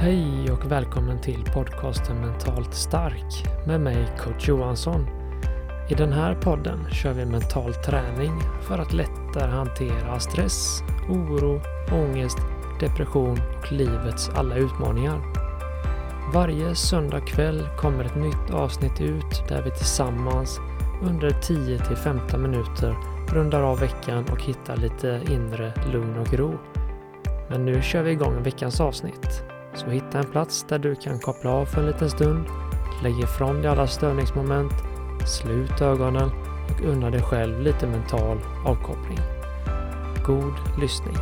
Hej och välkommen till podcasten Mentalt stark med mig coach Johansson. I den här podden kör vi mental träning för att lättare hantera stress, oro, ångest, depression och livets alla utmaningar. Varje söndag kväll kommer ett nytt avsnitt ut där vi tillsammans under 10 15 minuter rundar av veckan och hittar lite inre lugn och ro. Men nu kör vi igång veckans avsnitt. Så hitta en plats där du kan koppla av för en liten stund, lägg ifrån dig alla störningsmoment, slut ögonen och unna dig själv lite mental avkoppling. God lyssning!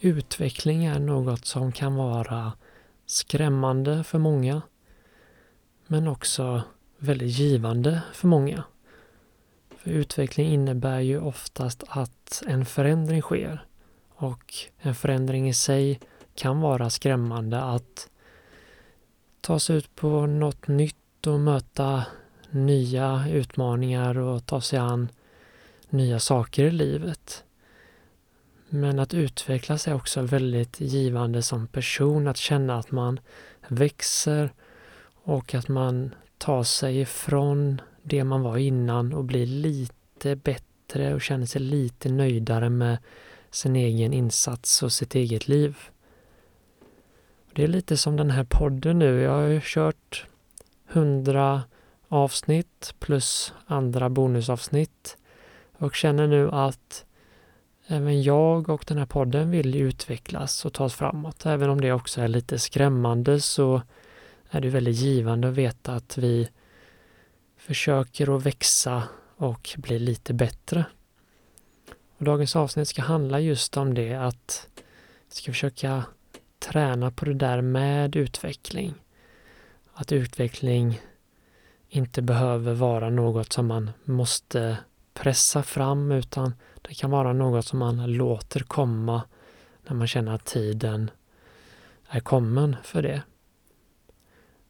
Utveckling är något som kan vara skrämmande för många, men också väldigt givande för många. För utveckling innebär ju oftast att en förändring sker och en förändring i sig kan vara skrämmande att ta sig ut på något nytt och möta nya utmaningar och ta sig an nya saker i livet. Men att utvecklas är också väldigt givande som person, att känna att man växer och att man tar sig ifrån det man var innan och blir lite bättre och känner sig lite nöjdare med sin egen insats och sitt eget liv. Det är lite som den här podden nu. Jag har ju kört 100 avsnitt plus andra bonusavsnitt och känner nu att även jag och den här podden vill utvecklas och tas framåt. Även om det också är lite skrämmande så är det väldigt givande att veta att vi försöker att växa och bli lite bättre. Och dagens avsnitt ska handla just om det att vi ska försöka träna på det där med utveckling. Att utveckling inte behöver vara något som man måste pressa fram utan det kan vara något som man låter komma när man känner att tiden är kommen för det.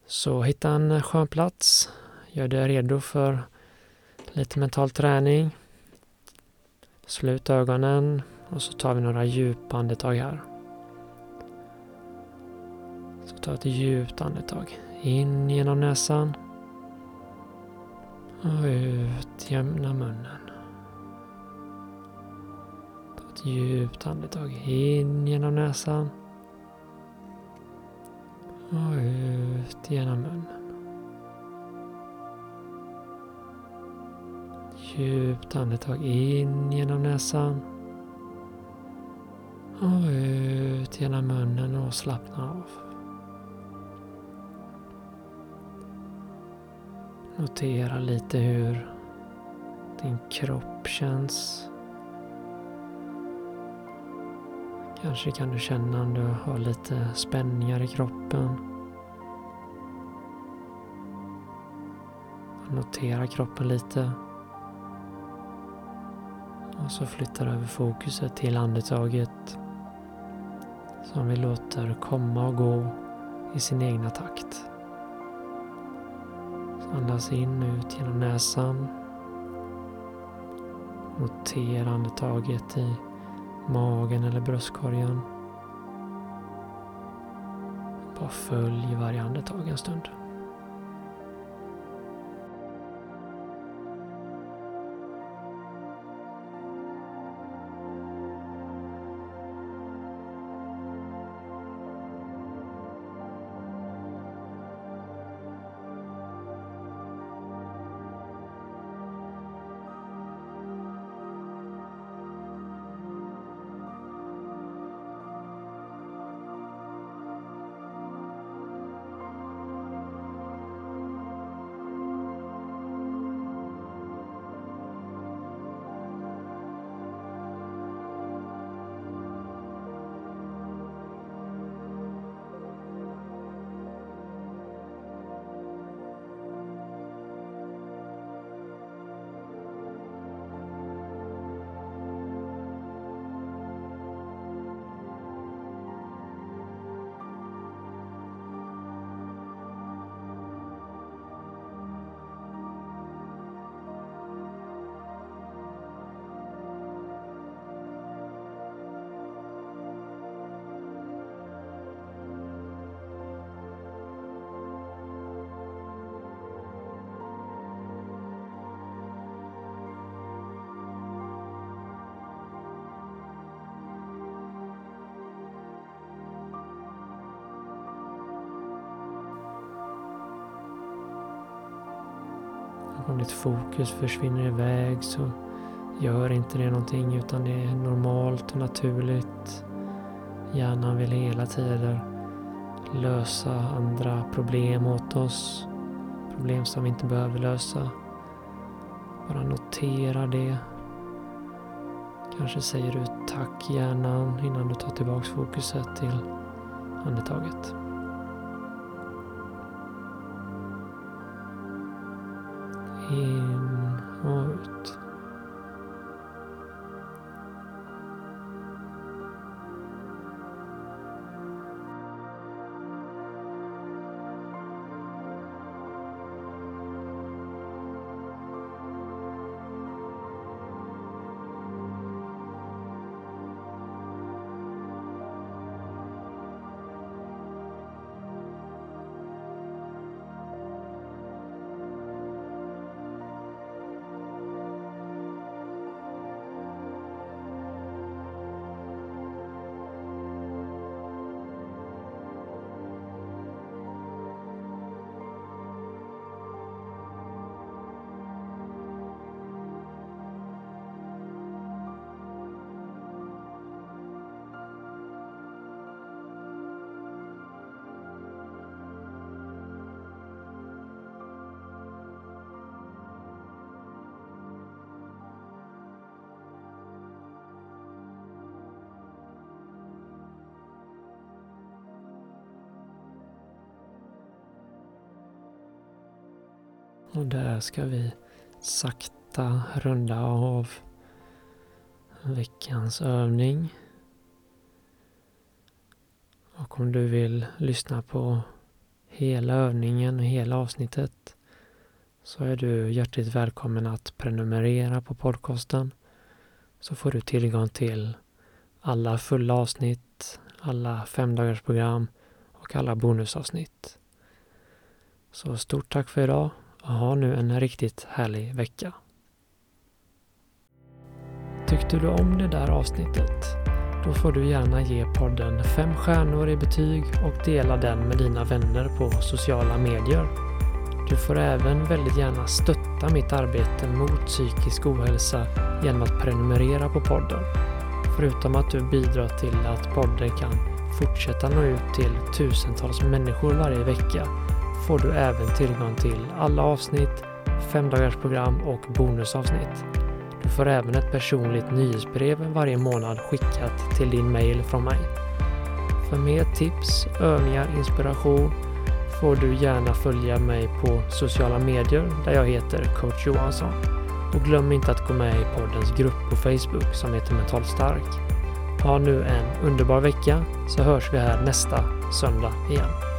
Så hitta en skön plats, Gör dig redo för lite mental träning. Slut ögonen och så tar vi några djupa andetag här. Så ta ett djupt andetag. In genom näsan. Och ut genom munnen. Ta ett djupt andetag. In genom näsan. Och ut genom munnen. Djupt andetag in genom näsan. Och ut genom munnen och slappna av. Notera lite hur din kropp känns. Kanske kan du känna om du har lite spänningar i kroppen. Notera kroppen lite. Och så flyttar över fokuset till andetaget som vi låter komma och gå i sin egna takt. Så andas in och ut genom näsan. Notera andetaget i magen eller bröstkorgen. Bara följ varje andetag en stund. Ditt fokus försvinner iväg så gör inte det någonting utan det är normalt och naturligt. Hjärnan vill hela tiden lösa andra problem åt oss. Problem som vi inte behöver lösa. Bara notera det. Kanske säger du tack hjärnan innan du tar tillbaks fokuset till andetaget. In Och där ska vi sakta runda av veckans övning. Och om du vill lyssna på hela övningen och hela avsnittet så är du hjärtligt välkommen att prenumerera på podcasten så får du tillgång till alla fulla avsnitt, alla femdagarsprogram och alla bonusavsnitt. Så stort tack för idag ha nu en riktigt härlig vecka. Tyckte du om det där avsnittet? Då får du gärna ge podden fem stjärnor i betyg och dela den med dina vänner på sociala medier. Du får även väldigt gärna stötta mitt arbete mot psykisk ohälsa genom att prenumerera på podden. Förutom att du bidrar till att podden kan fortsätta nå ut till tusentals människor varje vecka får du även tillgång till alla avsnitt, femdagarsprogram och bonusavsnitt. Du får även ett personligt nyhetsbrev varje månad skickat till din mail från mig. För mer tips, övningar, inspiration får du gärna följa mig på sociala medier där jag heter coach Johansson. Och glöm inte att gå med i poddens grupp på Facebook som heter Mental Stark. Ha nu en underbar vecka så hörs vi här nästa söndag igen.